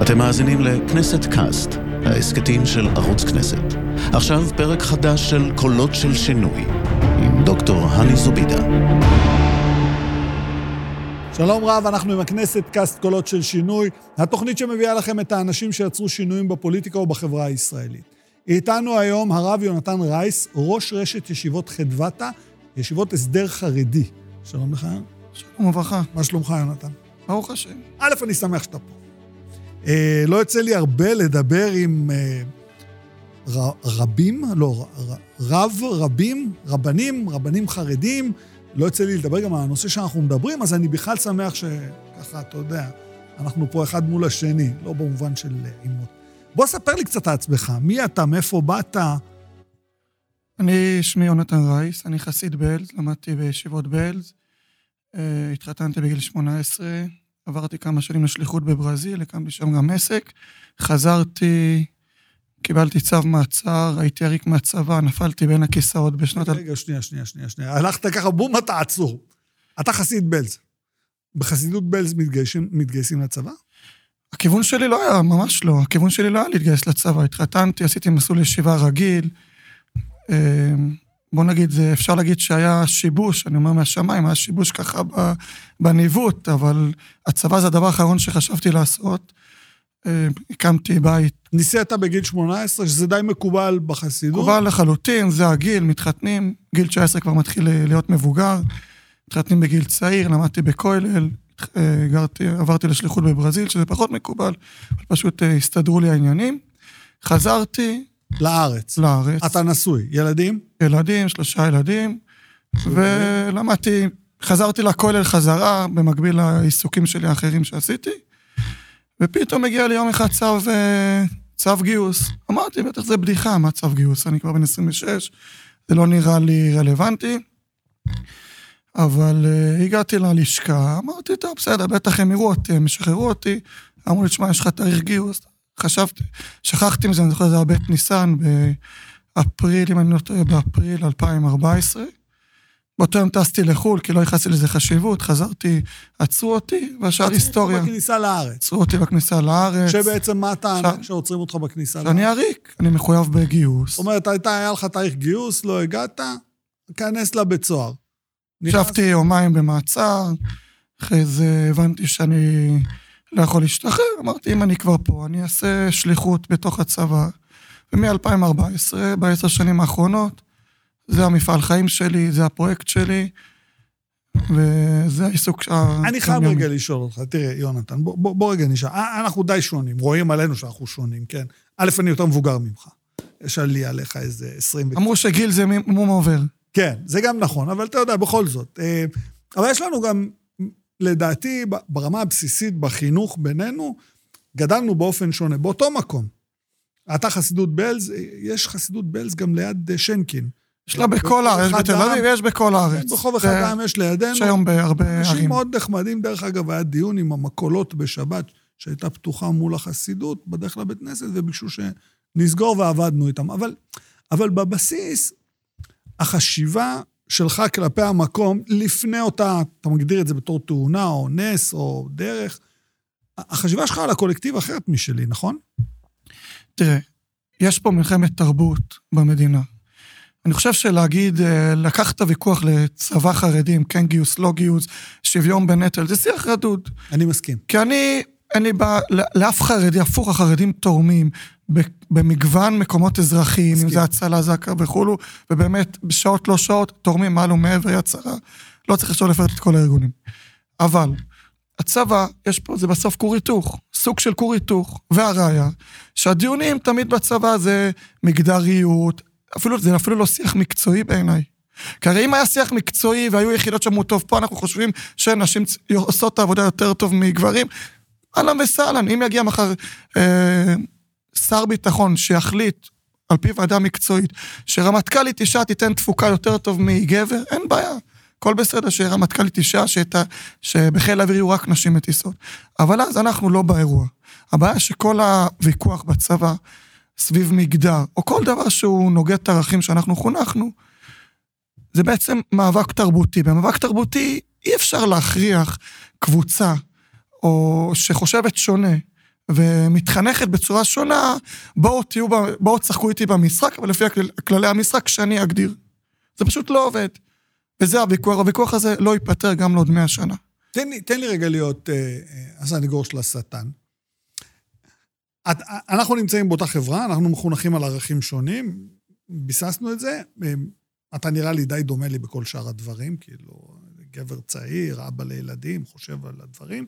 אתם מאזינים לכנסת קאסט, ההסכתים של ערוץ כנסת. עכשיו פרק חדש של קולות של שינוי, עם דוקטור הני זובידה. שלום רב, אנחנו עם הכנסת קאסט קולות של שינוי, התוכנית שמביאה לכם את האנשים שיצרו שינויים בפוליטיקה ובחברה הישראלית. איתנו היום הרב יונתן רייס, ראש רשת ישיבות חדוותה, ישיבות הסדר חרדי. שלום לך. שלום וברכה. מה שלומך, יונתן? ברוך השם. א', אני שמח שאתה פה. אה, לא יוצא לי הרבה לדבר עם אה, ר, רבים, לא, ר, רב, רבים, רבנים, רבנים חרדים. לא יוצא לי לדבר גם על הנושא שאנחנו מדברים, אז אני בכלל שמח שככה, אתה יודע, אנחנו פה אחד מול השני, לא במובן של עימות. בוא ספר לי קצת על עצמך, מי אתה, מאיפה באת? אני, שמי יונתן רייס, אני חסיד בעלז, למדתי בישיבות בעלז. Uh, התחתנתי בגיל 18, עברתי כמה שנים לשליחות בברזיל, הקמתי שם גם עסק. חזרתי, קיבלתי צו מעצר, הייתי עריק מהצבא, נפלתי בין הכיסאות בשנות... רגע, שנייה, שנייה, שנייה, שנייה. הלכת ככה, בום, אתה עצור. אתה חסיד בלז. בחסידות בלז מתגייסים, מתגייסים לצבא? הכיוון שלי לא היה, ממש לא. הכיוון שלי לא היה להתגייס לצבא. התחתנתי, עשיתי מסלול ישיבה רגיל. אה, בוא נגיד, אפשר להגיד שהיה שיבוש, אני אומר מהשמיים, היה שיבוש ככה בניווט, אבל הצבא זה הדבר האחרון שחשבתי לעשות. אה, הקמתי בית. ניסית בגיל 18, שזה די מקובל בחסידות. מקובל לחלוטין, זה הגיל, מתחתנים, גיל 19 כבר מתחיל להיות מבוגר. מתחתנים בגיל צעיר, למדתי בכולל, אה, גרתי, עברתי לשליחות בברזיל, שזה פחות מקובל, אבל פשוט אה, הסתדרו לי העניינים. חזרתי. לארץ. לארץ. אתה נשוי. ילדים? ילדים, שלושה ילדים, ולמדתי, חזרתי לכולל חזרה, במקביל לעיסוקים שלי האחרים שעשיתי, ופתאום הגיע לי יום אחד צו, אה, צו גיוס. אמרתי, בטח זה בדיחה, מה צו גיוס? אני כבר בן 26, זה לא נראה לי רלוונטי. אבל uh, הגעתי ללשכה, אמרתי, טוב, בסדר, בטח הם יראו אותי, הם ישחררו אותי. אמרו לי, תשמע, יש לך תאריך גיוס. חשבתי, שכחתי מזה, אני זוכר, זה היה בית ניסן באפריל, אם אני לא טועה, באפריל 2014. באותו יום טסתי לחו"ל, כי לא ייחסתי לזה חשיבות, חזרתי, עצרו אותי, והשאר היסטוריה. עצרו בכניסה לארץ. עצרו אותי בכניסה לארץ. שבעצם מה הטענה שעוצרים אותך בכניסה לארץ? שאני עריק, אני מחויב בגיוס. זאת אומרת, היה לך תאריך גיוס, לא הגעת, כנס לבית סוהר. ישבתי יומיים במעצר, אחרי זה הבנתי שאני לא יכול להשתחרר, אמרתי, אם אני כבר פה, אני אעשה שליחות בתוך הצבא. ומ-2014, בעשר שנים האחרונות, זה המפעל חיים שלי, זה הפרויקט שלי, וזה העיסוק ה... אני חייב רגע לשאול אותך, תראה, יונתן, בוא, בוא, בוא רגע נשאל. אנחנו די שונים, רואים עלינו שאנחנו שונים, כן? א', אני יותר מבוגר ממך. יש לי עליך איזה 20... אמרו שגיל זה מום עובר. כן, זה גם נכון, אבל אתה יודע, בכל זאת. אבל יש לנו גם, לדעתי, ברמה הבסיסית בחינוך בינינו, גדלנו באופן שונה, באותו מקום. אתה חסידות בלז, יש חסידות בלז גם ליד שנקין. יש לה בכל הארץ, יש בתל אביב, יש בכל הארץ. ברחוב אחד העם יש לידינו. יש היום בהרבה ערים. אנשים מאוד נחמדים, דרך אגב, היה דיון עם המקולות בשבת, שהייתה פתוחה מול החסידות, בדרך לבית כנסת, וביקשו שנסגור ועבדנו איתם. אבל, אבל בבסיס, החשיבה שלך כלפי המקום, לפני אותה, אתה מגדיר את זה בתור תאונה, או נס, או דרך, החשיבה שלך על הקולקטיב אחרת משלי, נכון? תראה, יש פה מלחמת תרבות במדינה. אני חושב שלהגיד, לקחת את הוויכוח לצבא חרדים, כן גיוס, לא גיוס, שוויון בנטל, זה שיח רדוד. אני מסכים. כי אני, אין לי בעיה, לאף חרדי, הפוך, החרדים תורמים במגוון מקומות אזרחיים. אם זה הצלה, זקה וכולו, ובאמת, בשעות לא שעות, תורמים מעל ומעבר יד שרה. לא צריך עכשיו לפרט את כל הארגונים. אבל, הצבא, יש פה, זה בסוף כור היתוך, סוג של כור היתוך, והראיה, שהדיונים תמיד בצבא זה מגדריות, אפילו, זה אפילו לא שיח מקצועי בעיניי. כי הרי אם היה שיח מקצועי והיו יחידות שאמרו, טוב, פה אנחנו חושבים שנשים עושות את העבודה יותר טוב מגברים, אהלן וסהלן, אם יגיע מחר אה, שר ביטחון שיחליט, על פי ועדה מקצועית, שרמטכ"לית אישה תיתן תפוקה יותר טוב מגבר, אין בעיה. הכל בסדר שרמטכ"לית אישה, שת, שבחיל האוויר יהיו רק נשים מטיסות. אבל אז אנחנו לא באירוע. הבעיה שכל הוויכוח בצבא סביב מגדר, או כל דבר שהוא נוגד את הערכים שאנחנו חונכנו, זה בעצם מאבק תרבותי. במאבק תרבותי אי אפשר להכריח קבוצה, או שחושבת שונה, ומתחנכת בצורה שונה, בואו תהיו, בואו תשחקו איתי במשחק, אבל לפי כללי המשחק שאני אגדיר. זה פשוט לא עובד. וזה הוויכוח, הוויכוח הזה לא ייפתר גם לעוד מאה שנה. תן לי, תן לי רגע להיות אה, אה, הסנגור של השטן. את, אנחנו נמצאים באותה חברה, אנחנו מחונכים על ערכים שונים, ביססנו את זה. אה, אתה נראה לי די דומה לי בכל שאר הדברים, כאילו, גבר צעיר, אבא לילדים, חושב על הדברים.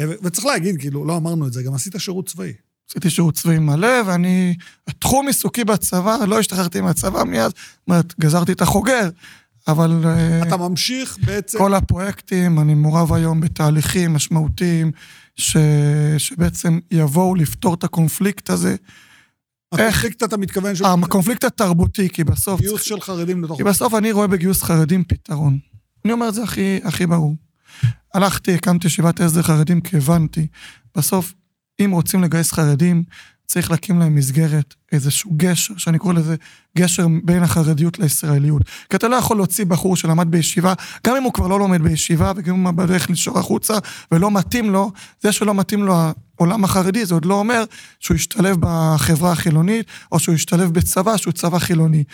וצריך להגיד, כאילו, לא אמרנו את זה, גם עשית שירות צבאי. עשיתי שירות צבאי מלא, ואני... תחום עיסוקי בצבא, לא השתחררתי מהצבא מיד, זאת אומרת, גזרתי את החוגר, אבל... אה, אתה ממשיך בעצם... כל הפרויקטים, אני מעורב היום בתהליכים משמעותיים, ש... שבעצם יבואו לפתור את הקונפליקט הזה. הקונפליקט אתה מתכוון ש... הקונפליקט התרבותי, כי בסוף... גיוס של חרדים לתוך... כי בסוף אני רואה בגיוס חרדים פתרון. אני אומר את זה הכי, הכי ברור. הלכתי, הקמתי ישיבת הסדר חרדים כי הבנתי, בסוף, אם רוצים לגייס חרדים, צריך להקים להם מסגרת, איזשהו גשר, שאני קורא לזה גשר בין החרדיות לישראליות. כי אתה לא יכול להוציא בחור שלמד בישיבה, גם אם הוא כבר לא לומד בישיבה, וגם אם הוא בדרך לנשור החוצה, ולא מתאים לו, זה שלא מתאים לו העולם החרדי, זה עוד לא אומר שהוא ישתלב בחברה החילונית, או שהוא ישתלב בצבא, שהוא צבא חילוני.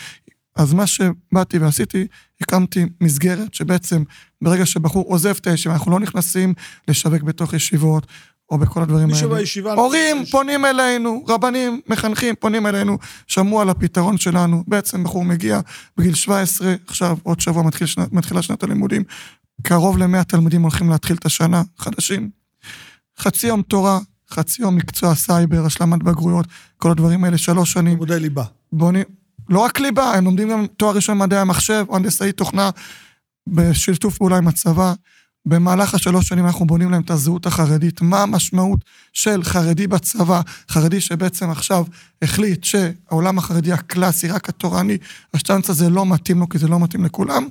אז מה שבאתי ועשיתי, הקמתי מסגרת שבעצם ברגע שבחור עוזב את הישיבה, אנחנו לא נכנסים לשווק בתוך ישיבות, או בכל הדברים האלה. מישהו בישיבה... הורים לא פונים אלינו, רבנים, מחנכים פונים אלינו, שמעו על הפתרון שלנו. בעצם בחור מגיע בגיל 17, עכשיו עוד שבוע מתחיל שנת, מתחילה שנת הלימודים, קרוב ל-100 תלמידים הולכים להתחיל את השנה, חדשים. חצי יום תורה, חצי יום מקצוע סייבר, השלמת בגרויות, כל הדברים האלה, שלוש שנים. לימודי ליבה. בוני, לא רק ליבה, הם לומדים גם תואר ראשון במדעי המחשב, או הנדסאי תוכנה, בשיתוף פעולה עם הצבא. במהלך השלוש שנים אנחנו בונים להם את הזהות החרדית, מה המשמעות של חרדי בצבא, חרדי שבעצם עכשיו החליט שהעולם החרדי הקלאסי, רק התורני, השטנץ הזה לא מתאים לו כי זה לא מתאים לכולם,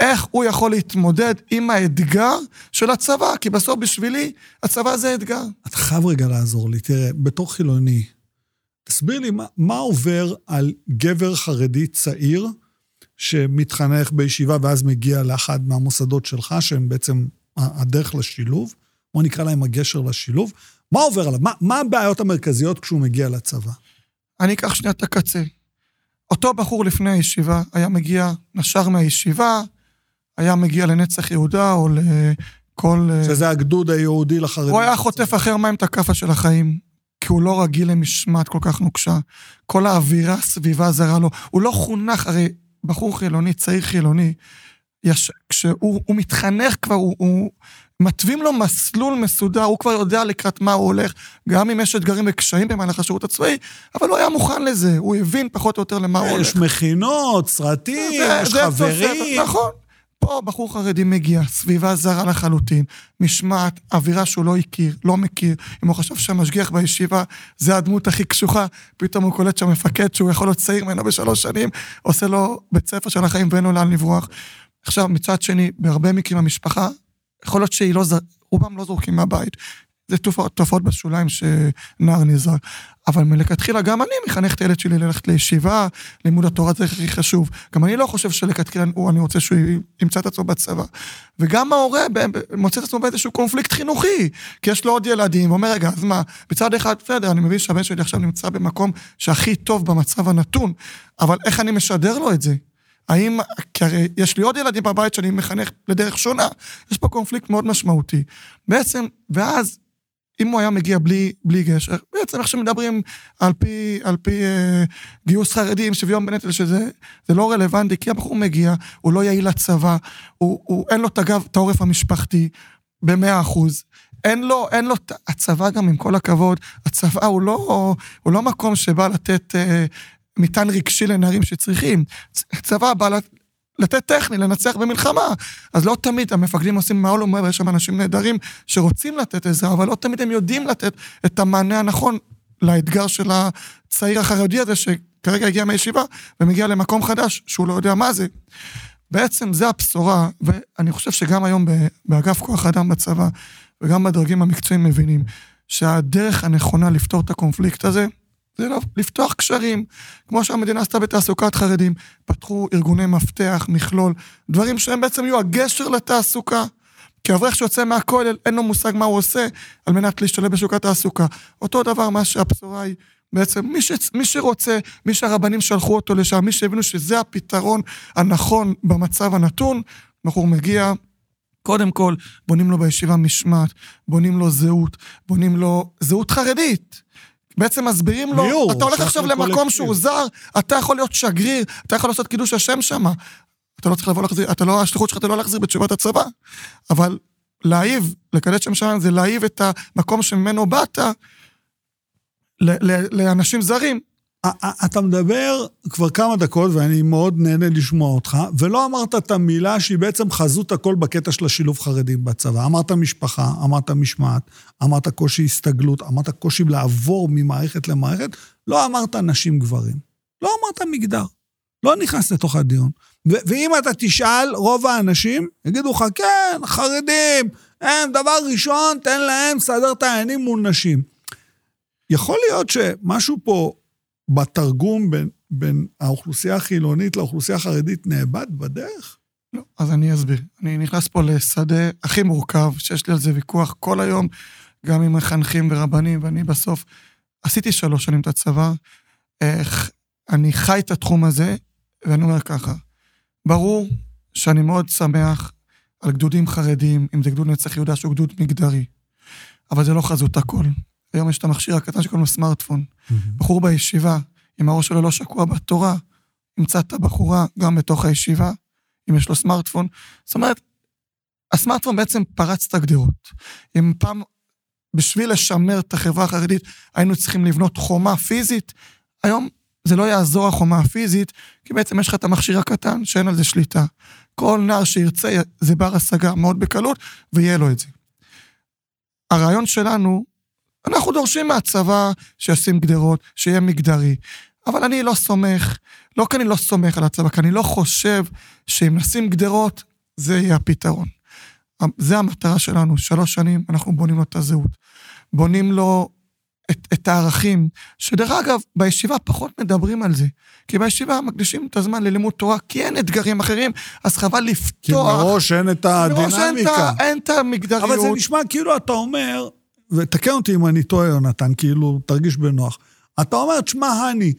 איך הוא יכול להתמודד עם האתגר של הצבא, כי בסוף בשבילי הצבא זה אתגר. אתה חייב רגע לעזור לי, תראה, בתור חילוני, תסביר לי מה, מה עובר על גבר חרדי צעיר, שמתחנך בישיבה ואז מגיע לאחד מהמוסדות שלך, שהם בעצם הדרך לשילוב, בוא נקרא להם הגשר לשילוב. מה עובר עליו? מה, מה הבעיות המרכזיות כשהוא מגיע לצבא? אני אקח שנייה את הקצה. אותו בחור לפני הישיבה היה מגיע, נשר מהישיבה, היה מגיע לנצח יהודה או לכל... אה, שזה הגדוד היהודי לחרדים. הוא היה חוטף אחר מים את הכאפה של החיים, כי הוא לא רגיל למשמעת כל כך נוקשה. כל האווירה סביבה זרה לו. הוא לא חונך, הרי בחור חילוני, צעיר חילוני, יש, כשהוא מתחנך כבר, הוא, הוא מתווים לו מסלול מסודר, הוא כבר יודע לקראת מה הוא הולך, גם אם יש אתגרים וקשיים במהלך השירות הצבאי, אבל הוא היה מוכן לזה, הוא הבין פחות או יותר למה הוא הולך. יש מכינות, סרטים, יש חברים. נכון. פה בחור חרדי מגיע, סביבה זרה לחלוטין, משמעת, אווירה שהוא לא הכיר, לא מכיר. אם הוא חשב שהמשגיח בישיבה זה הדמות הכי קשוחה, פתאום הוא קולט שהמפקד, שהוא יכול להיות צעיר ממנו בשלוש שנים, עושה לו בית ספר של החיים ואין לו לאן לברוח. עכשיו, מצד שני, בהרבה מקרים המשפחה, יכול להיות שהיא לא, רובם לא זורקים מהבית. זה תופעות, תופעות בשוליים שנער נזרק. אבל מלכתחילה גם אני מחנך את הילד שלי ללכת לישיבה, לימוד התורה זה הכי חשוב. גם אני לא חושב שלכתחילה אני רוצה שהוא ימצא את עצמו בצבא. וגם ההורה מוצא את עצמו באיזשהו קונפליקט חינוכי, כי יש לו עוד ילדים, ואומר, רגע, אז מה, מצד אחד, בסדר, אני מבין שהבן שלי עכשיו נמצא במקום שהכי טוב במצב הנתון, אבל איך אני משדר לו את זה? האם, כי הרי יש לי עוד ילדים בבית שאני מחנך לדרך שונה, יש פה קונפליקט מאוד משמעותי. בעצם, ואז אם הוא היה מגיע בלי, בלי גשר, בעצם איך שמדברים על פי, על פי אה, גיוס חרדים, שוויון בנטל, שזה לא רלוונטי, כי הבחור מגיע, הוא לא יעיל לצבא, הוא, הוא, אין לו את הגב, את העורף המשפחתי, במאה אחוז. אין לו, אין לו, הצבא גם עם כל הכבוד, הצבא הוא לא, הוא לא מקום שבא לתת אה, מטען רגשי לנערים שצריכים. הצבא בא לתת טכני, לנצח במלחמה. אז לא תמיד המפקדים עושים מעול ומעבר, יש שם אנשים נהדרים שרוצים לתת עזרה, אבל לא תמיד הם יודעים לתת את המענה הנכון לאתגר של הצעיר החרדי הזה, שכרגע הגיע מהישיבה ומגיע למקום חדש שהוא לא יודע מה זה. בעצם זה הבשורה, ואני חושב שגם היום באגף כוח אדם בצבא, וגם בדרגים המקצועיים מבינים, שהדרך הנכונה לפתור את הקונפליקט הזה, זה לפתוח קשרים, כמו שהמדינה עשתה בתעסוקת חרדים. פתחו ארגוני מפתח, מכלול, דברים שהם בעצם יהיו הגשר לתעסוקה. כי אברך שיוצא מהכולל, אין לו מושג מה הוא עושה על מנת להשתלב בשוק התעסוקה. אותו דבר, מה שהבשורה היא, בעצם מי, ש... מי שרוצה, מי שהרבנים שלחו אותו לשם, מי שהבינו שזה הפתרון הנכון במצב הנתון, בחור מגיע, קודם כל, בונים לו בישיבה משמעת, בונים לו זהות, בונים לו זהות חרדית. בעצם מסבירים לו, ליאור, אתה הולך עכשיו למקום. שהוא זר, אתה יכול להיות שגריר, אתה יכול לעשות קידוש השם שם. אתה לא צריך לבוא להחזיר, אתה לא, השליחות שלך אתה לא להחזיר בתשובת הצבא. אבל להעיב, לקדש שם שמיים זה להעיב את המקום שממנו באת ל- ל- לאנשים זרים. אתה מדבר כבר כמה דקות, ואני מאוד נהנה לשמוע אותך, ולא אמרת את המילה שהיא בעצם חזות הכל בקטע של השילוב חרדים בצבא. אמרת משפחה, אמרת משמעת, אמרת קושי הסתגלות, אמרת קושי לעבור ממערכת למערכת, לא אמרת נשים גברים. לא אמרת מגדר. לא נכנס לתוך הדיון. ו- ואם אתה תשאל, רוב האנשים יגידו לך, כן, חרדים, הם, דבר ראשון, תן להם, סדר את העניינים מול נשים. יכול להיות שמשהו פה בתרגום בין, בין האוכלוסייה החילונית לאוכלוסייה החרדית נאבד בדרך? לא, אז אני אסביר. אני נכנס פה לשדה הכי מורכב, שיש לי על זה ויכוח כל היום, גם עם מחנכים ורבנים, ואני בסוף עשיתי שלוש שנים את הצבא. איך אני חי את התחום הזה, ואני אומר ככה, ברור שאני מאוד שמח על גדודים חרדים, אם זה גדוד נצח יהודה שהוא גדוד מגדרי, אבל זה לא חזות הכל. היום יש את המכשיר הקטן שקוראים לו סמארטפון. בחור בישיבה, אם הראש שלו לא שקוע בתורה, ימצא את הבחורה גם בתוך הישיבה, אם יש לו סמארטפון. זאת אומרת, הסמארטפון בעצם פרץ את הגדרות. אם פעם, בשביל לשמר את החברה החרדית, היינו צריכים לבנות חומה פיזית, היום זה לא יעזור החומה הפיזית, כי בעצם יש לך את המכשיר הקטן שאין על זה שליטה. כל נער שירצה, זה בר השגה מאוד בקלות, ויהיה לו את זה. הרעיון שלנו, אנחנו דורשים מהצבא שישים גדרות, שיהיה מגדרי. אבל אני לא סומך, לא כי אני לא סומך על הצבא, כי אני לא חושב שאם נשים גדרות, זה יהיה הפתרון. זה המטרה שלנו, שלוש שנים אנחנו בונים לו את הזהות. בונים לו את, את הערכים, שדרך אגב, בישיבה פחות מדברים על זה. כי בישיבה מקדישים את הזמן ללימוד תורה, כי אין אתגרים אחרים, אז חבל לפתוח. כי מראש אין את מראש הדינמיקה. אין את המגדריות. אבל זה נשמע כאילו אתה אומר, ותקן אותי אם אני טועה, יונתן, כאילו, תרגיש בנוח. אתה אומר, תשמע, הני,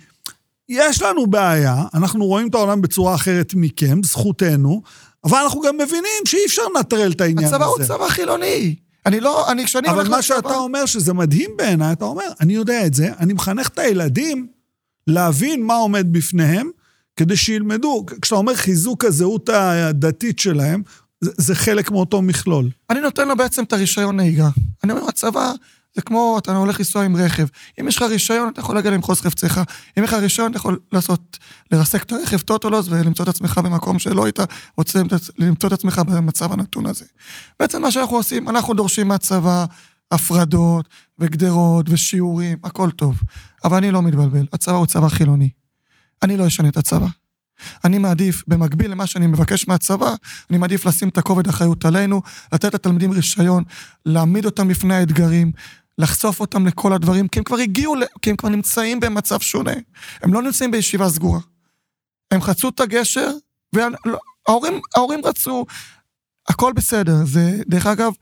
יש לנו בעיה, אנחנו רואים את העולם בצורה אחרת מכם, זכותנו, אבל אנחנו גם מבינים שאי אפשר לנטרל את העניין הזה. הצבא הוא צבא חילוני. אני לא, אני, כשאני אבל הולך מה לצבא- שאתה אומר, שזה מדהים בעיניי, אתה אומר, אני יודע את זה, אני מחנך את הילדים להבין מה עומד בפניהם, כדי שילמדו. כשאתה אומר חיזוק הזהות הדתית שלהם, זה, זה חלק מאותו מכלול. אני נותן לו בעצם את הרישיון נהיגה. אני אומר, הצבא זה כמו, אתה הולך לנסוע עם רכב. אם יש לך רישיון, אתה יכול להגיע למחוז חפצך. אם יש לך רישיון, אתה יכול לעשות, לרסק את הרכב טוטולוס ולמצוא את עצמך במקום שלא היית רוצה למצוא את עצמך במצב הנתון הזה. בעצם מה שאנחנו עושים, אנחנו דורשים מהצבא הפרדות וגדרות ושיעורים, הכל טוב. אבל אני לא מתבלבל, הצבא הוא צבא חילוני. אני לא אשנה את הצבא. אני מעדיף, במקביל למה שאני מבקש מהצבא, אני מעדיף לשים את הכובד האחריות עלינו, לתת לתלמידים רישיון, להעמיד אותם בפני האתגרים, לחשוף אותם לכל הדברים, כי הם כבר הגיעו, כי הם כבר נמצאים במצב שונה. הם לא נמצאים בישיבה סגורה. הם חצו את הגשר, וההורים ההורים רצו, הכל בסדר. זה, דרך אגב,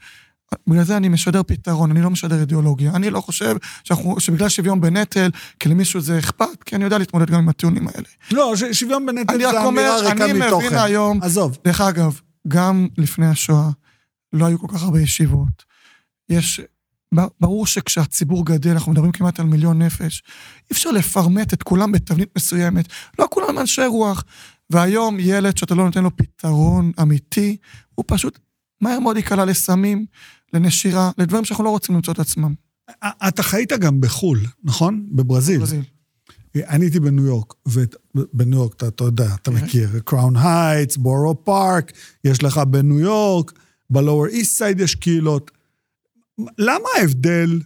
בגלל זה אני משדר פתרון, אני לא משדר אידיאולוגיה. אני לא חושב שאנחנו, שבגלל שוויון בנטל, כי למישהו זה אכפת, כי אני יודע להתמודד גם עם הטיעונים האלה. לא, ש- שוויון בנטל אני זה אמירה ריקה אני מתוכן. מבין היום, עזוב. דרך אגב, גם לפני השואה לא היו כל כך הרבה ישיבות. יש, ברור שכשהציבור גדל, אנחנו מדברים כמעט על מיליון נפש, אי אפשר לפרמט את כולם בתבנית מסוימת. לא כולם אנשי רוח. והיום ילד שאתה לא נותן לו פתרון אמיתי, הוא פשוט מהר מאוד ייקלע לסמים, לנשירה, לדברים שאנחנו לא רוצים למצוא את עצמם. אתה חיית גם בחו"ל, נכון? בברזיל. ברזיל. אני הייתי בניו יורק, ובניו יורק, אתה, אתה יודע, אתה כן. מכיר, קראון הייטס, בורו פארק, יש לך בניו יורק, בלואר איסט סייד יש קהילות. למה ההבדל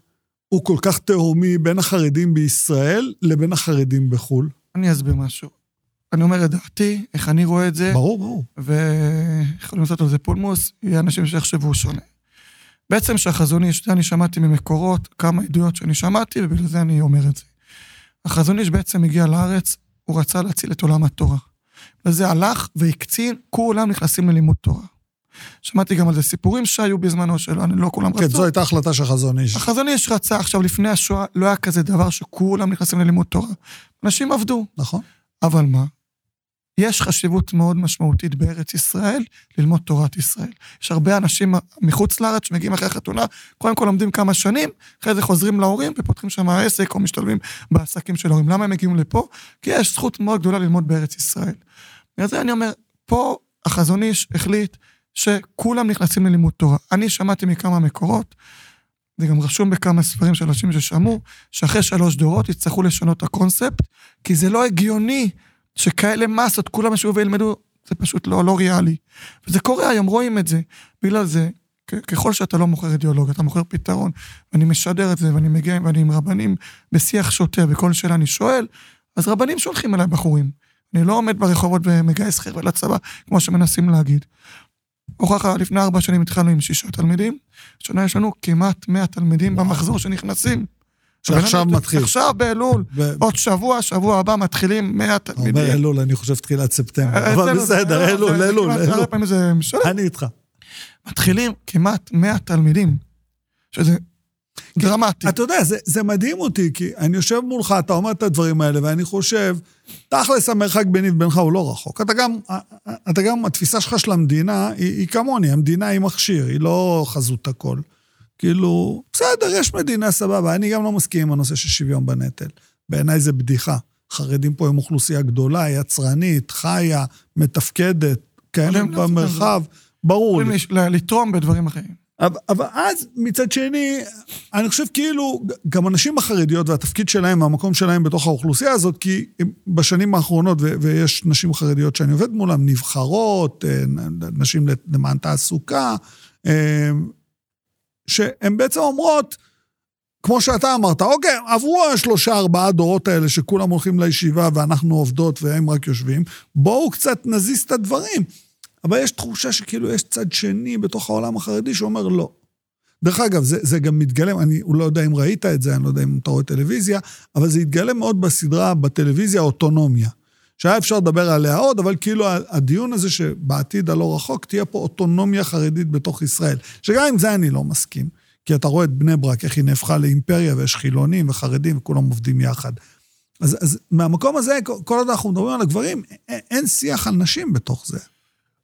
הוא כל כך תהומי בין החרדים בישראל לבין החרדים בחו"ל? אני אסביר משהו. אני אומר את דעתי, איך אני רואה את זה. ברור, ברור. ויכולים לעשות על זה פולמוס, יהיה אנשים שיחשבו שונה. בעצם שהחזון איש, זה אני שמעתי ממקורות, כמה עדויות שאני שמעתי, ובגלל זה אני אומר את זה. החזון איש בעצם הגיע לארץ, הוא רצה להציל את עולם התורה. וזה הלך והקצין, כולם נכנסים ללימוד תורה. שמעתי גם על זה סיפורים שהיו בזמנו שלו, אני לא כולם כן, רצו. זו הייתה החלטה של חזון איש. החזון איש רצה, עכשיו לפני השואה לא היה כזה דבר שכולם נכנסים ללימוד תורה. אנשים עבדו, נכון. אבל מה? יש חשיבות מאוד משמעותית בארץ ישראל ללמוד תורת ישראל. יש הרבה אנשים מחוץ לארץ שמגיעים אחרי החתונה, קודם כל לומדים כמה שנים, אחרי זה חוזרים להורים ופותחים שם עסק או משתלבים בעסקים של ההורים. למה הם מגיעים לפה? כי יש זכות מאוד גדולה ללמוד בארץ ישראל. בגלל זה אני אומר, פה החזון איש החליט שכולם נכנסים ללימוד תורה. אני שמעתי מכמה מקורות, זה גם רשום בכמה ספרים של אנשים ששמעו, שאחרי שלוש דורות יצטרכו לשנות את הקונספט, כי זה לא הגיוני שכאלה מסות, כולם ישבו וילמדו, זה פשוט לא, לא ריאלי. וזה קורה היום, רואים את זה. בגלל זה, ככל שאתה לא מוכר אידיאולוגיה, אתה מוכר פתרון, ואני משדר את זה, ואני מגיע, ואני עם רבנים בשיח שוטר, וכל שאלה אני שואל, אז רבנים שולחים אליי בחורים. אני לא עומד ברחובות ומגייס חבר'ה לצבא, כמו שמנסים להגיד. הוכחה, לפני ארבע שנים התחלנו עם שישה תלמידים, השנה יש לנו כמעט מאה תלמידים במחזור שנכנסים. שעכשיו מתחיל. עכשיו באלול, עוד שבוע, שבוע הבא מתחילים 100 תלמידים. אומר אלול, אני חושב תחילת ספטמבר, אבל בסדר, אלול, אלול, אלול. אני איתך. מתחילים כמעט 100 תלמידים, שזה דרמטי. אתה יודע, זה מדהים אותי, כי אני יושב מולך, אתה אומר את הדברים האלה, ואני חושב, תכלס המרחק ביני ובינך הוא לא רחוק. אתה גם, אתה גם, התפיסה שלך של המדינה היא כמוני, המדינה היא מכשיר, היא לא חזות הכל. כאילו, בסדר, יש מדינה סבבה, אני גם לא מסכים עם הנושא של שוויון בנטל. בעיניי זה בדיחה. חרדים פה הם אוכלוסייה גדולה, יצרנית, חיה, מתפקדת, כן, במרחב, ברור לי. לתרום בדברים אחרים. אבל, אבל אז, מצד שני, אני חושב כאילו, גם הנשים החרדיות והתפקיד שלהם, המקום שלהם בתוך האוכלוסייה הזאת, כי בשנים האחרונות, ו- ויש נשים חרדיות שאני עובד מולן, נבחרות, אה, נשים למען תעסוקה, אה, שהן בעצם אומרות, כמו שאתה אמרת, אוקיי, עברו השלושה, ארבעה דורות האלה שכולם הולכים לישיבה ואנחנו עובדות והם רק יושבים, בואו קצת נזיז את הדברים. אבל יש תחושה שכאילו יש צד שני בתוך העולם החרדי שאומר לא. דרך אגב, זה, זה גם מתגלם, אני לא יודע אם ראית את זה, אני לא יודע אם אתה רואה טלוויזיה, אבל זה התגלם מאוד בסדרה בטלוויזיה, אוטונומיה. שהיה אפשר לדבר עליה עוד, אבל כאילו הדיון הזה שבעתיד הלא רחוק תהיה פה אוטונומיה חרדית בתוך ישראל. שגם עם זה אני לא מסכים, כי אתה רואה את בני ברק, איך היא נהפכה לאימפריה, ויש חילונים וחרדים וכולם עובדים יחד. אז, אז מהמקום הזה, כל עוד אנחנו מדברים על הגברים, אין שיח על נשים בתוך זה.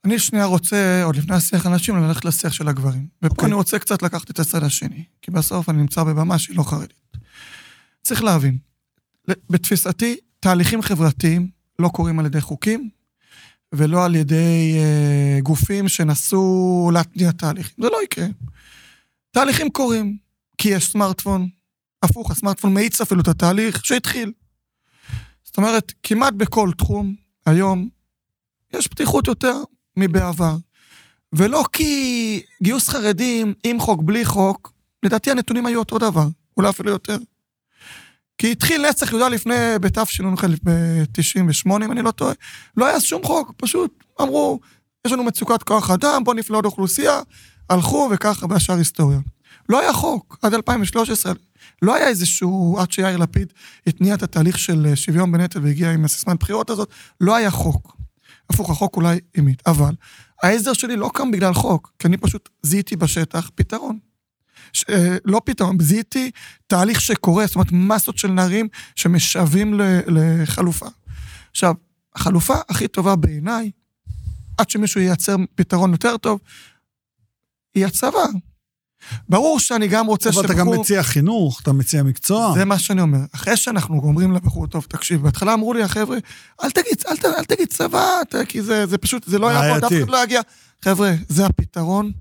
אני שנייה רוצה, עוד לפני השיח על נשים, ללכת לשיח של הגברים. ופה okay. אוקיי. אני רוצה קצת לקחת את הצד השני, כי בסוף אני נמצא בבמה שהיא לא חרדית. צריך להבין, בתפיסתי, תהליכים חברתיים לא קורים על ידי חוקים, ולא על ידי אה, גופים שנסו להתניע תהליכים. זה לא יקרה. תהליכים קורים, כי יש סמארטפון, הפוך, הסמארטפון מאיץ אפילו את התהליך שהתחיל. זאת אומרת, כמעט בכל תחום, היום, יש פתיחות יותר מבעבר. ולא כי גיוס חרדים, עם חוק, בלי חוק, לדעתי הנתונים היו אותו דבר, אולי אפילו יותר. כי התחיל נצח יהודה לפני, בתשנ"ח, ב-98, אם אני לא טועה, לא היה שום חוק, פשוט אמרו, יש לנו מצוקת כוח אדם, בואו נפנה עוד אוכלוסייה, הלכו וככה, והשאר היסטוריה. לא היה חוק, עד 2013, לא היה איזשהו, עד שיאיר לפיד התניע את התהליך של שוויון בנטל והגיע עם הסיסמת בחירות הזאת, לא היה חוק. הפוך, החוק אולי המית, אבל העזר שלי לא קם בגלל חוק, כי אני פשוט זיהיתי בשטח פתרון. ש, אה, לא פתרון, זיהיתי תהליך שקורה, זאת אומרת מסות של נערים שמשוועים לחלופה. עכשיו, החלופה הכי טובה בעיניי, עד שמישהו ייצר פתרון יותר טוב, היא הצבא. ברור שאני גם רוצה שבחור... אבל אתה גם מציע חינוך, אתה מציע מקצוע. זה מה שאני אומר. אחרי שאנחנו אומרים לבחור, טוב, תקשיב, בהתחלה אמרו לי החבר'ה, אל תגיד, אל, אל, אל תגיד צבא, כי זה, זה פשוט, זה לא יעבוד, אף אחד לא יגיע. חבר'ה, זה הפתרון,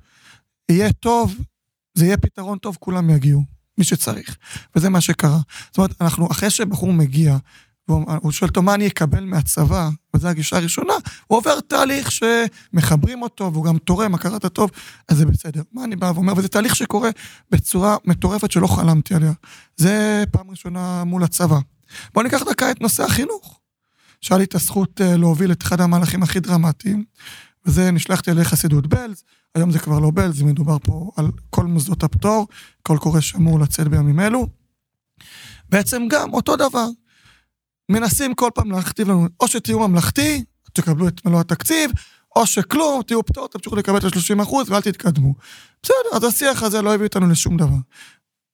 יהיה טוב, זה יהיה פתרון טוב, כולם יגיעו, מי שצריך. וזה מה שקרה. זאת אומרת, אנחנו, אחרי שבחור מגיע, והוא שואל אותו מה אני אקבל מהצבא, וזו הגישה הראשונה, הוא עובר תהליך שמחברים אותו, והוא גם תורם, הכרת הטוב, אז זה בסדר. מה אני בא ואומר? וזה תהליך שקורה בצורה מטורפת שלא חלמתי עליה. זה פעם ראשונה מול הצבא. בואו ניקח דקה את נושא החינוך. שהיה לי את הזכות אה, להוביל את אחד המהלכים הכי דרמטיים, וזה נשלחתי על חסידות בלז, היום זה כבר לא בלז, מדובר פה על כל מוסדות הפטור, קול קורא שאמור לצאת בימים אלו. בעצם גם אותו דבר. מנסים כל פעם להכתיב לנו, או שתהיו ממלכתי, תקבלו את מלוא התקציב, או שכלום, תהיו פטור, תמשיכו לקבל את ה-30 אחוז ואל תתקדמו. בסדר, אז השיח הזה לא הביא אותנו לשום דבר.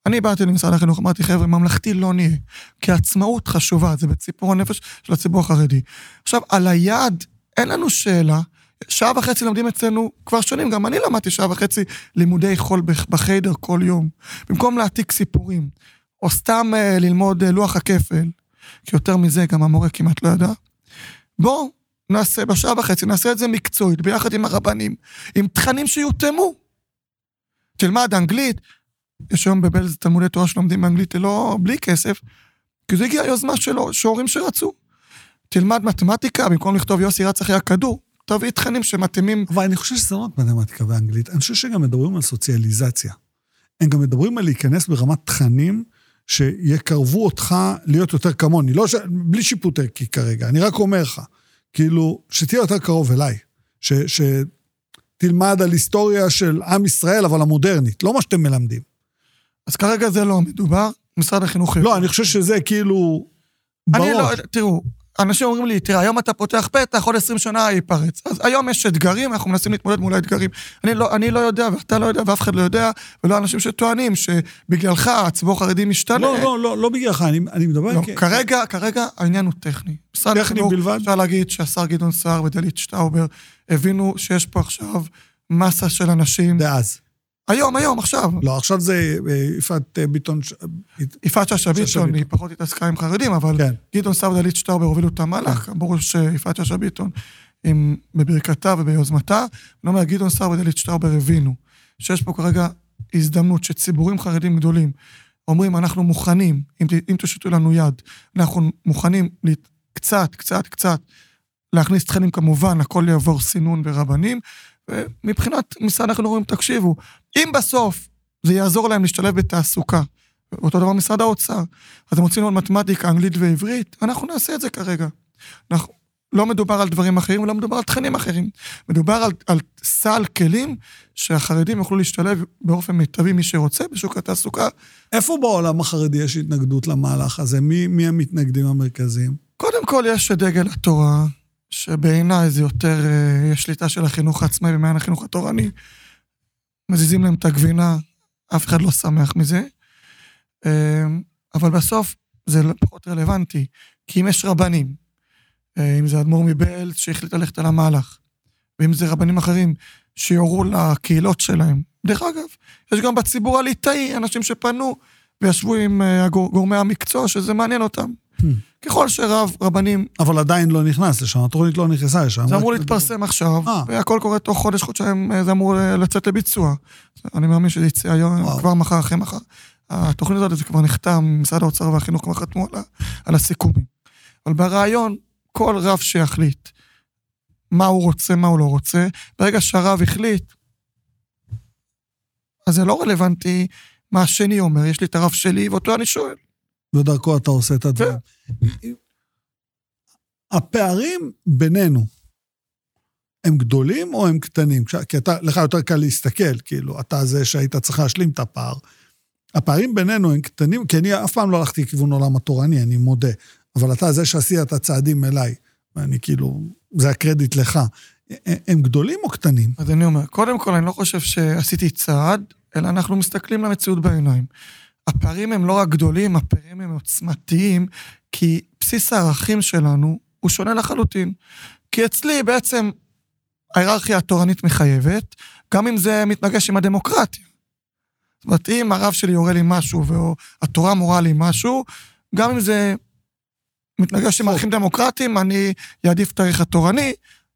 אני באתי למשרד החינוך, אמרתי, חבר'ה, ממלכתי לא נהיה, כי עצמאות חשובה, זה בציפור הנפש של הציבור החרדי. עכשיו, על היעד, אין לנו שאלה, שעה וחצי לומדים אצלנו כבר שנים, גם אני למדתי שעה וחצי לימודי חול בחיידר כל יום. במקום להעתיק סיפורים, או סתם uh, ללמוד uh, לוח הכפל, כי יותר מזה גם המורה כמעט לא ידע, בואו נעשה, בשעה וחצי, נעשה את זה מקצועית, ביחד עם הרבנים, עם תכנים שיותאמו. תלמד אנגלית, יש היום בבלז תלמודי תורה שלומדים באנגלית ללא, בלי כסף, כי זו הגיעה יוזמה שלו, שהורים שרצו. תלמד מתמטיקה, במקום לכתוב יוסי רץ אחרי הכדור, תביא תכנים שמתאימים. אבל אני חושב שזה לא רק מתמטיקה ואנגלית, אני חושב שגם מדברים על סוציאליזציה. הם גם מדברים על להיכנס ברמת תכנים שיקרבו אותך להיות יותר כמוני. לא ש... בלי שיפוט ערכי כרגע, אני רק אומר לך, כאילו, שתהיה יותר קרוב אליי. ש... שתלמד על היסטוריה של עם ישראל, אבל המודרנית, לא מה שאתם מלמדים. אז כרגע זה לא מדובר, משרד החינוך... לא, אני חושב שזה כאילו... אני לא, תראו, אנשים אומרים לי, תראה, היום אתה פותח פתח, עוד 20 שנה ייפרץ. אז היום יש אתגרים, אנחנו מנסים להתמודד מול האתגרים. אני לא, אני לא יודע, ואתה לא יודע, ואף אחד לא יודע, ולא אנשים שטוענים שבגללך הציבור החרדי משתנה. לא, לא, לא, לא בגללך, אני, אני מדבר... לא, כ... כרגע, כרגע העניין הוא טכני. טכני החינוך, בלבד? אפשר להגיד שהשר גדעון סער ודלית שטאובר הבינו שיש פה עכשיו מסה של אנשים... דאז. היום, היום, עכשיו. לא, עכשיו זה אה, יפעת אה, ביטון... יפעת שאשא ביטון, היא פחות התעסקה עם חרדים, אבל כן. גדעון סער ודלית שטאובר הובילו את המהלך, כן. ברור שיפעת שאשא ביטון, עם, בברכתה וביוזמתה, אני אומר, גדעון סער ודלית שטאובר הבינו שיש פה כרגע הזדמנות שציבורים חרדים גדולים אומרים, אנחנו מוכנים, אם, אם תושיטו לנו יד, אנחנו מוכנים קצת, קצת, קצת להכניס תכנים כמובן, הכל יעבור סינון ברבנים, ומבחינת משרד החינוך אומרים, תקשיבו, אם בסוף זה יעזור להם להשתלב בתעסוקה, אותו דבר משרד האוצר, אז הם רוצים ללמוד מתמטיקה, אנגלית ועברית, אנחנו נעשה את זה כרגע. אנחנו, לא מדובר על דברים אחרים ולא מדובר על תכנים אחרים. מדובר על, על סל כלים שהחרדים יוכלו להשתלב באופן מיטבי, מי שרוצה, בשוק התעסוקה. איפה בעולם החרדי יש התנגדות למהלך הזה? מי, מי המתנגדים המרכזיים? קודם כל, יש דגל התורה, שבעיניי זה יותר אה, שליטה של החינוך העצמאי במעיין החינוך התורני. מזיזים להם את הגבינה, אף אחד לא שמח מזה. אה, אבל בסוף זה פחות רלוונטי, כי אם יש רבנים, אה, אם זה אדמו"ר מבעלז שהחליט ללכת על המהלך, ואם זה רבנים אחרים שיורו לקהילות שלהם. דרך אגב, יש גם בציבור הליטאי אנשים שפנו וישבו עם גורמי המקצוע שזה מעניין אותם. ככל שרב, רבנים... אבל עדיין לא נכנס לשם, התוכנית לא נכנסה לשם. זה אמור להתפרסם עכשיו, והכל קורה תוך חודש, חודשיים, זה אמור לצאת לביצוע. אני מאמין שזה יצא היום, כבר מחר, אחרי מחר. התוכנית הזאת זה כבר נחתם, משרד האוצר והחינוך כבר חתמו על הסיכומים. אבל ברעיון, כל רב שיחליט מה הוא רוצה, מה הוא לא רוצה, ברגע שהרב החליט, אז זה לא רלוונטי מה השני אומר, יש לי את הרב שלי, ואותו אני שואל. ודרכו אתה עושה את הדברים. הפערים בינינו, הם גדולים או הם קטנים? כי אתה, לך יותר קל להסתכל, כאילו, אתה זה שהיית צריך להשלים את הפער. הפערים בינינו הם קטנים, כי אני אף פעם לא הלכתי לכיוון עולם התורני, אני מודה. אבל אתה זה שעשית את הצעדים אליי, ואני כאילו, זה הקרדיט לך. הם גדולים או קטנים? אז אני אומר, קודם כל, אני לא חושב שעשיתי צעד, אלא אנחנו מסתכלים למציאות בעיניים. הפערים הם לא רק גדולים, הפערים הם עוצמתיים, כי בסיס הערכים שלנו הוא שונה לחלוטין. כי אצלי בעצם ההיררכיה התורנית מחייבת, גם אם זה מתנגש עם הדמוקרטיה. זאת אומרת, אם הרב שלי יורה לי משהו, והתורה מורה לי משהו, גם אם זה מתנגש עם ערכים דמוקרטיים, אני אעדיף את הערך התורני,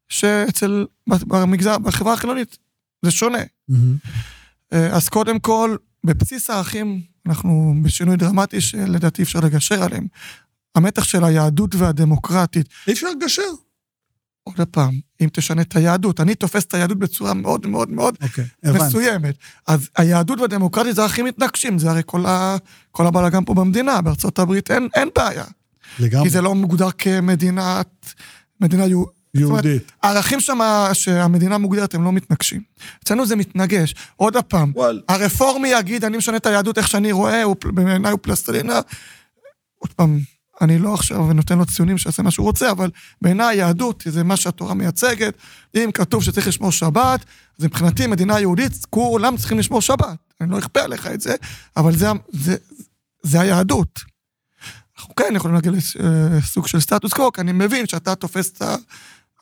שאצל, במגזר, בחברה החילונית, זה שונה. Mm-hmm. אז קודם כל, בבסיס הערכים, אנחנו בשינוי דרמטי שלדעתי אפשר לגשר עליהם. המתח של היהדות והדמוקרטית. אי אפשר לגשר. עוד פעם, אם תשנה את היהדות, אני תופס את היהדות בצורה מאוד מאוד מאוד okay, אוקיי, מסוימת. אז היהדות והדמוקרטית זה ערכים מתנגשים, זה הרי כל, ה, כל הבלאגן פה במדינה, בארצות הברית אין, אין בעיה. לגמרי. כי זה לא מוגדר כמדינת, מדינה יהודית. הערכים שם שהמדינה מוגדרת הם לא מתנגשים. אצלנו זה מתנגש. עוד פעם, וואל. הרפורמי יגיד, אני משנה את היהדות איך שאני רואה, בעיניי הוא פלסטלינה. עוד פעם, אני לא עכשיו נותן לו ציונים שיעשה מה שהוא רוצה, אבל בעיניי יהדות זה מה שהתורה מייצגת. אם כתוב שצריך לשמור שבת, אז מבחינתי מדינה יהודית, כולם צריכים לשמור שבת. אני לא אכפה עליך את זה, אבל זה, זה, זה היהדות. אנחנו כן יכולים להגיע לסוג של סטטוס קוו, כי אני מבין שאתה תופס את ה...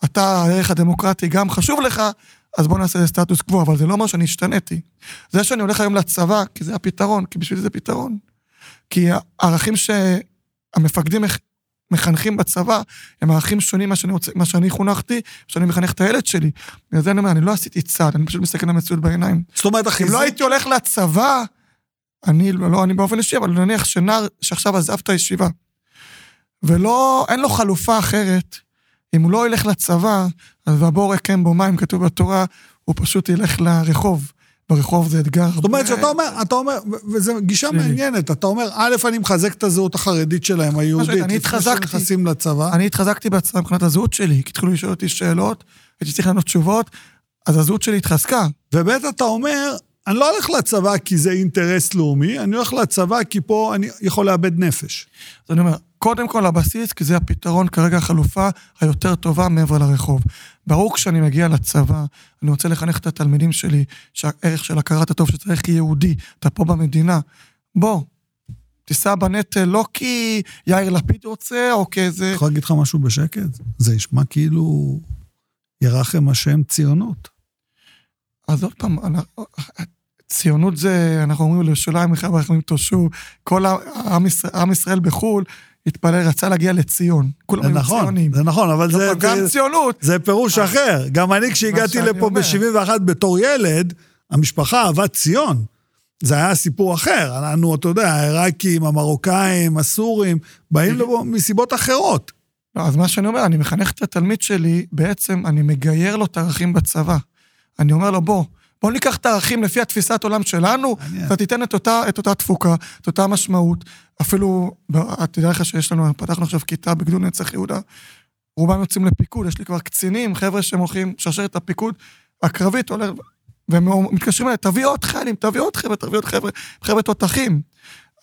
אתה, הערך הדמוקרטי גם חשוב לך, אז בוא נעשה סטטוס קוו, אבל זה לא אומר שאני השתניתי. זה שאני הולך היום לצבא, כי זה הפתרון, כי בשבילי זה פתרון. כי הערכים שהמפקדים מחנכים בצבא, הם ערכים שונים ממה שאני, רוצה, מה שאני חונכתי, שאני מחנך את הילד שלי. בגלל זה אני אומר, אני לא עשיתי צעד, אני פשוט מסתכל על המציאות בעיניים. זאת אומרת, אחי... אם לא הייתי הולך לצבא, אני, לא אני באופן אישי, אבל נניח שנער שעכשיו עזב את הישיבה, ולא, אין לו חלופה אחרת, אם הוא לא ילך לצבא, אז והבור יקם בו מים, כתוב בתורה, הוא פשוט ילך לרחוב. ברחוב זה אתגר. זאת אומרת שאתה אומר, אתה אומר, וזו גישה מעניינת, אתה אומר, א', אני מחזק את הזהות החרדית שלהם, היהודית, אני התחזקתי. נכנסים לצבא. אני התחזקתי בצבא מבחינת הזהות שלי, כי התחילו לשאול אותי שאלות, הייתי צריך לענות תשובות, אז הזהות שלי התחזקה. וב' אתה אומר, אני לא הולך לצבא כי זה אינטרס לאומי, אני הולך לצבא כי פה אני יכול לאבד נפש. אז אני אומר, קודם כל הבסיס, כי זה הפתרון, כרגע החלופה היותר טובה מעבר לרחוב. ברור כשאני מגיע לצבא, אני רוצה לחנך את התלמידים שלי, שהערך של הכרת הטוב שצריך יהודי, אתה פה במדינה. בוא, תישא בנטל לא כי יאיר לפיד רוצה, או כאיזה... אני יכול להגיד לך משהו בשקט? זה נשמע כאילו ירחם השם ציונות. אז עוד פעם, ציונות זה, אנחנו אומרים לירושלים, אנחנו אומרים תושו, כל עם ישראל בחו"ל, התפלל, רצה להגיע לציון. כולם היו נכון, ציונים. זה נכון, אבל זה... גם זה, ציונות. זה פירוש אחר. גם אני, כשהגעתי לפה ב-71 בתור ילד, המשפחה אהבה ציון. זה היה סיפור אחר. אנחנו, אתה יודע, העיראקים, המרוקאים, הסורים, באים לפה מסיבות אחרות. לא, אז מה שאני אומר, אני מחנך את התלמיד שלי, בעצם אני מגייר לו את הערכים בצבא. אני אומר לו, בוא, בוא ניקח את הערכים לפי התפיסת עולם שלנו, אתה תיתן את אותה, את אותה תפוקה, את אותה משמעות. אפילו, תדע לך שיש לנו, פתחנו עכשיו כיתה בגדול נצח יהודה, רובם יוצאים לפיקוד, יש לי כבר קצינים, חבר'ה שהם הולכים לשרשרת הפיקוד הקרבית, הולך, והם מתקשרים אליי, תביא עוד חיילים, תביא עוד חבר'ה, תביא עוד חבר'ה, חבר'ה תותחים.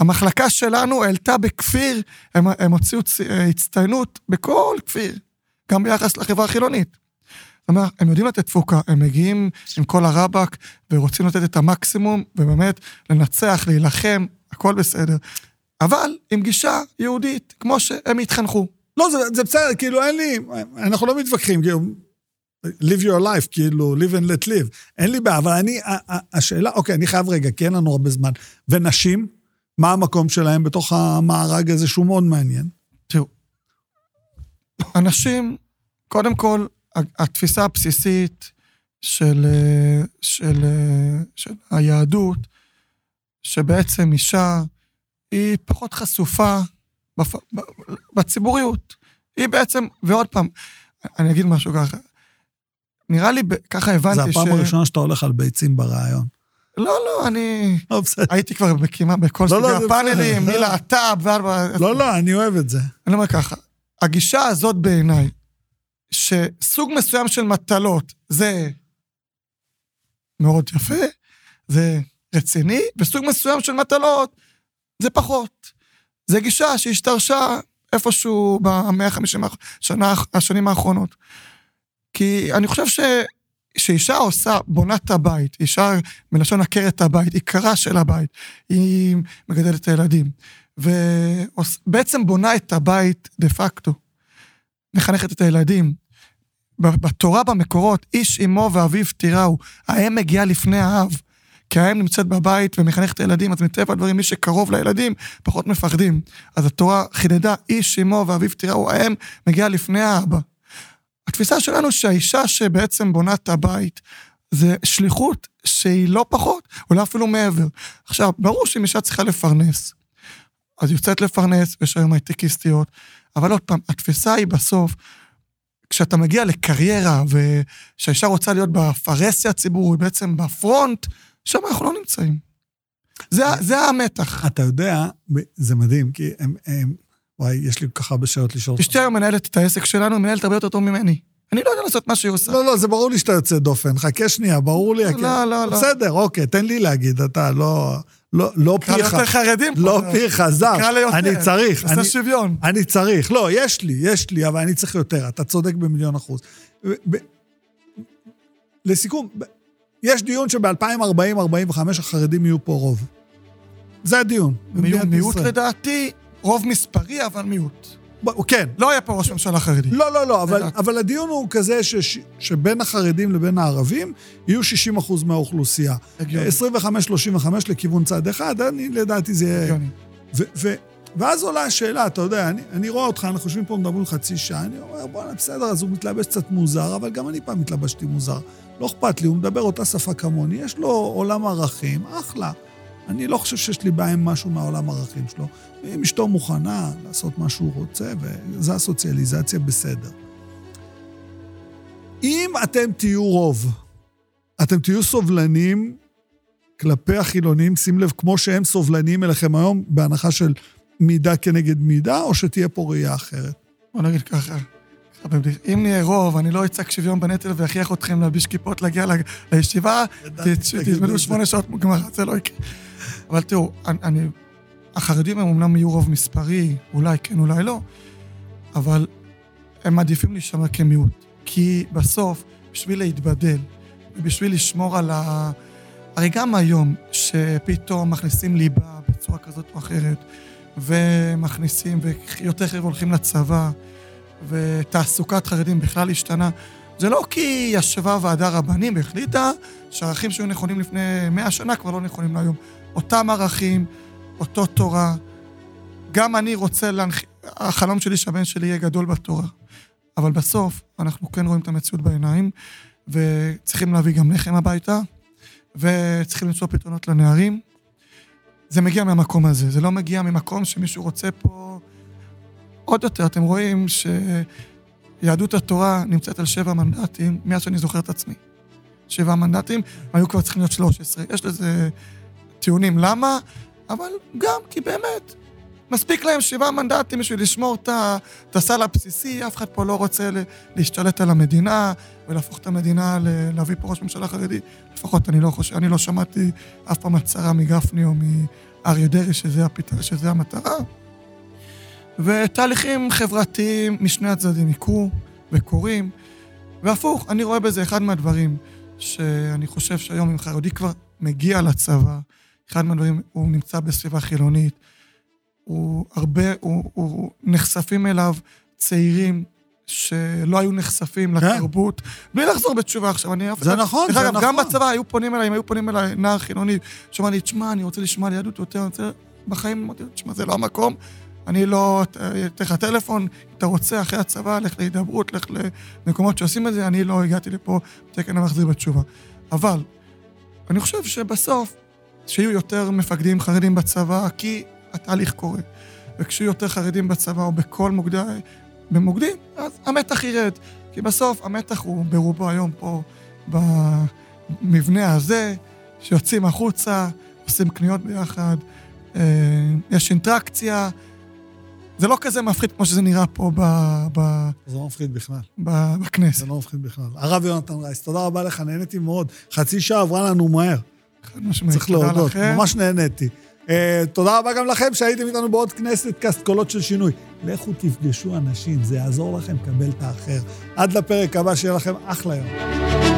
המחלקה שלנו העלתה בכפיר, הם, הם הוציאו הצטיינות בכל כפיר, גם ביחס לחברה החילונית. הם יודעים לתת תפוקה, הם מגיעים עם כל הרבאק ורוצים לתת את המקסימום, ובאמת לנצח, להילחם, הכל בסדר. אבל עם גישה יהודית, כמו שהם התחנכו. לא, זה, זה בסדר, כאילו אין לי, אנחנו לא מתווכחים, כאילו, live your life, כאילו, live and let live. אין לי בעיה, אבל אני, השאלה, אוקיי, אני חייב רגע, כי אין לנו הרבה זמן. ונשים, מה המקום שלהם בתוך המארג הזה שהוא מאוד מעניין? תראו, אנשים, קודם כל, התפיסה הבסיסית של, של, של היהדות, שבעצם אישה היא פחות חשופה בפ... בציבוריות. היא בעצם, ועוד פעם, אני אגיד משהו ככה, נראה לי, ככה הבנתי ש... זה הפעם הראשונה שאתה הולך על ביצים ברעיון. לא, לא, אני... לא, בסדר. הייתי כבר כמעט בכל לא, סוגי לא, הפאנלים, מלהט"ב ועד... לא, לא, אני אוהב את זה. אני אומר ככה, הגישה הזאת בעיניי, שסוג מסוים של מטלות זה מאוד יפה, זה רציני, וסוג מסוים של מטלות זה פחות. זה גישה שהשתרשה איפשהו ב-150 השנה, השנים האחרונות. כי אני חושב ש... שאישה עושה, בונה את הבית, אישה מלשון עקרת הבית, עיקרה של הבית, היא מגדלת את הילדים, ובעצם בונה את הבית דה פקטו, מחנכת את הילדים, בתורה במקורות, איש אמו ואביו תיראו, האם מגיעה לפני האב. כי האם נמצאת בבית ומחנכת את הילדים, אז מטבע הדברים, מי שקרוב לילדים, פחות מפחדים. אז התורה חידדה, איש אמו ואביו תיראו, האם מגיעה לפני האבא. התפיסה שלנו שהאישה שבעצם בונה את הבית, זה שליחות שהיא לא פחות, אולי אפילו מעבר. עכשיו, ברור שאם אישה צריכה לפרנס, אז יוצאת לפרנס, ויש היום הייטקיסטיות, אבל עוד פעם, התפיסה היא בסוף, כשאתה מגיע לקריירה, ושהאישה רוצה להיות בפרהסיה הציבורית, בעצם בפרונט, שם אנחנו לא נמצאים. זה, זה המתח. אתה יודע, זה מדהים, כי הם, הם... וואי, יש לי כל כך הרבה שאלות לשאול. אשתי היום מנהלת את העסק שלנו, מנהלת הרבה יותר טוב ממני. אני לא יודע לעשות מה שהיא עושה. לא, לא, זה ברור לי שאתה יוצא דופן. חכה שנייה, ברור לי. לא, לא, לא. בסדר, אוקיי, תן לי להגיד, אתה לא, לא, לא קרא פיך. ליותר חרדים. לא. פיך, זר. קרא ליותר. אני צריך. עשה אני- שוויון. אני צריך. לא, יש לי, יש לי, אבל אני צריך יותר. אתה צודק במיליון אחוז. לסיכום, יש דיון שב-2040-45 החרדים יהיו פה רוב. זה הדיון. מיעוט. לדעתי, רוב מספרי, אבל מיעוט. ב- כן. לא יהיה פה ראש ממשלה חרדי. לא, לא, לא, אבל. אבל הדיון הוא כזה ש, שבין החרדים לבין הערבים יהיו 60 אחוז מהאוכלוסייה. הגיוני. 25-35 לכיוון צד אחד, אני לדעתי זה יהיה... הגיוני. ו- ו- ואז עולה השאלה, אתה יודע, אני, אני רואה אותך, אנחנו יושבים פה, מדברים חצי שעה, אני אומר, בואנה, בסדר, אז הוא מתלבש קצת מוזר, אבל גם אני פעם התלבשתי מוזר. לא אכפת לי, הוא מדבר אותה שפה כמוני, יש לו עולם ערכים, אחלה. אני לא חושב שיש לי בעיה עם משהו מהעולם הערכים שלו. אם אשתו מוכנה לעשות מה שהוא רוצה, וזו הסוציאליזציה, בסדר. אם אתם תהיו רוב, אתם תהיו סובלנים כלפי החילונים, שים לב, כמו שהם סובלניים אליכם היום, בהנחה של מידה כנגד מידה, או שתהיה פה ראייה אחרת? בוא נגיד ככה. אם נהיה רוב, אני לא אצעק שוויון בנטל ואכריח אתכם להלביש כיפות, להגיע לישיבה, תלמדו. שמונה שעות גמרא, זה לא יקרה. אבל תראו, אני- אני... החרדים הם אמנם יהיו רוב מספרי, אולי כן, אולי לא, אבל הם מעדיפים להישמע כמיעוט. כי בסוף, בשביל להתבדל, ובשביל לשמור על ה... הרי גם היום, שפתאום מכניסים ליבה בצורה כזאת או אחרת, ומכניסים, ויותר חבר'ה הולכים לצבא, ותעסוקת חרדים בכלל השתנה, זה לא כי ישבה ועדה רבנים והחליטה שערכים שהיו נכונים לפני מאה שנה כבר לא נכונים להיום. אותם ערכים, אותו תורה. גם אני רוצה להנחיל, החלום שלי שהבן שלי יהיה גדול בתורה. אבל בסוף, אנחנו כן רואים את המציאות בעיניים, וצריכים להביא גם לחם הביתה, וצריכים למצוא פתרונות לנערים. זה מגיע מהמקום הזה, זה לא מגיע ממקום שמישהו רוצה פה... עוד יותר, אתם רואים שיהדות התורה נמצאת על שבע מנדטים מאז שאני זוכר את עצמי. שבע מנדטים, היו כבר צריכים להיות 13. יש לזה טיעונים למה, אבל גם כי באמת, מספיק להם שבעה מנדטים בשביל לשמור את הסל הבסיסי, אף אחד פה לא רוצה להשתלט על המדינה ולהפוך את המדינה, להביא פה ראש ממשלה חרדי. לפחות אני לא חושב, אני לא שמעתי אף פעם הצהרה מגפני או מאריה דרעי שזה, הפת... שזה המטרה. ותהליכים חברתיים משני הצדדים יקרו וקורים, והפוך, אני רואה בזה אחד מהדברים שאני חושב שהיום אם חרדי כבר מגיע לצבא, אחד מהדברים, הוא נמצא בסביבה חילונית, הוא הרבה, הוא, הוא נחשפים אליו צעירים שלא היו נחשפים כן. לתרבות, בלי לחזור בתשובה עכשיו, אני אף זה נכון, זה אגב, גם נכון. בצבא היו פונים אליי, אם היו פונים אליי נער חילוני, שאומר לי, תשמע, אני רוצה לשמוע על יהדות יותר, אני רוצה... בחיים אמרתי לו, תשמע, זה לא המקום, אני לא אתן לך טלפון, אתה רוצה, אחרי הצבא, לך להידברות, לך למקומות שעושים את זה, אני לא הגעתי לפה תקן המחזיר בתשובה. אבל, אני חושב שבסוף, שיהיו יותר מפקדים חרדים בצבא, כי התהליך קורה. וכשיהיו יותר חרדים בצבא או בכל מוקדי... במוקדים, אז המתח ירד. כי בסוף המתח הוא ברובו היום פה, במבנה הזה, שיוצאים החוצה, עושים קניות ביחד, אה, יש אינטראקציה. זה לא כזה מפחיד כמו שזה נראה פה ב, ב, זה לא מפחיד בכלל. ב, בכנסת. זה לא מפחיד בכלל. הרב יונתן רייס, תודה רבה לך, נהניתי מאוד. חצי שעה עברה לנו מהר, חד משמעית. צריך להודות. ממש נהניתי. Uh, תודה רבה גם לכם שהייתם איתנו בעוד כנסת קאסט קולות של שינוי. לכו תפגשו אנשים, זה יעזור לכם לקבל את האחר. עד לפרק הבא, שיהיה לכם אחלה יום.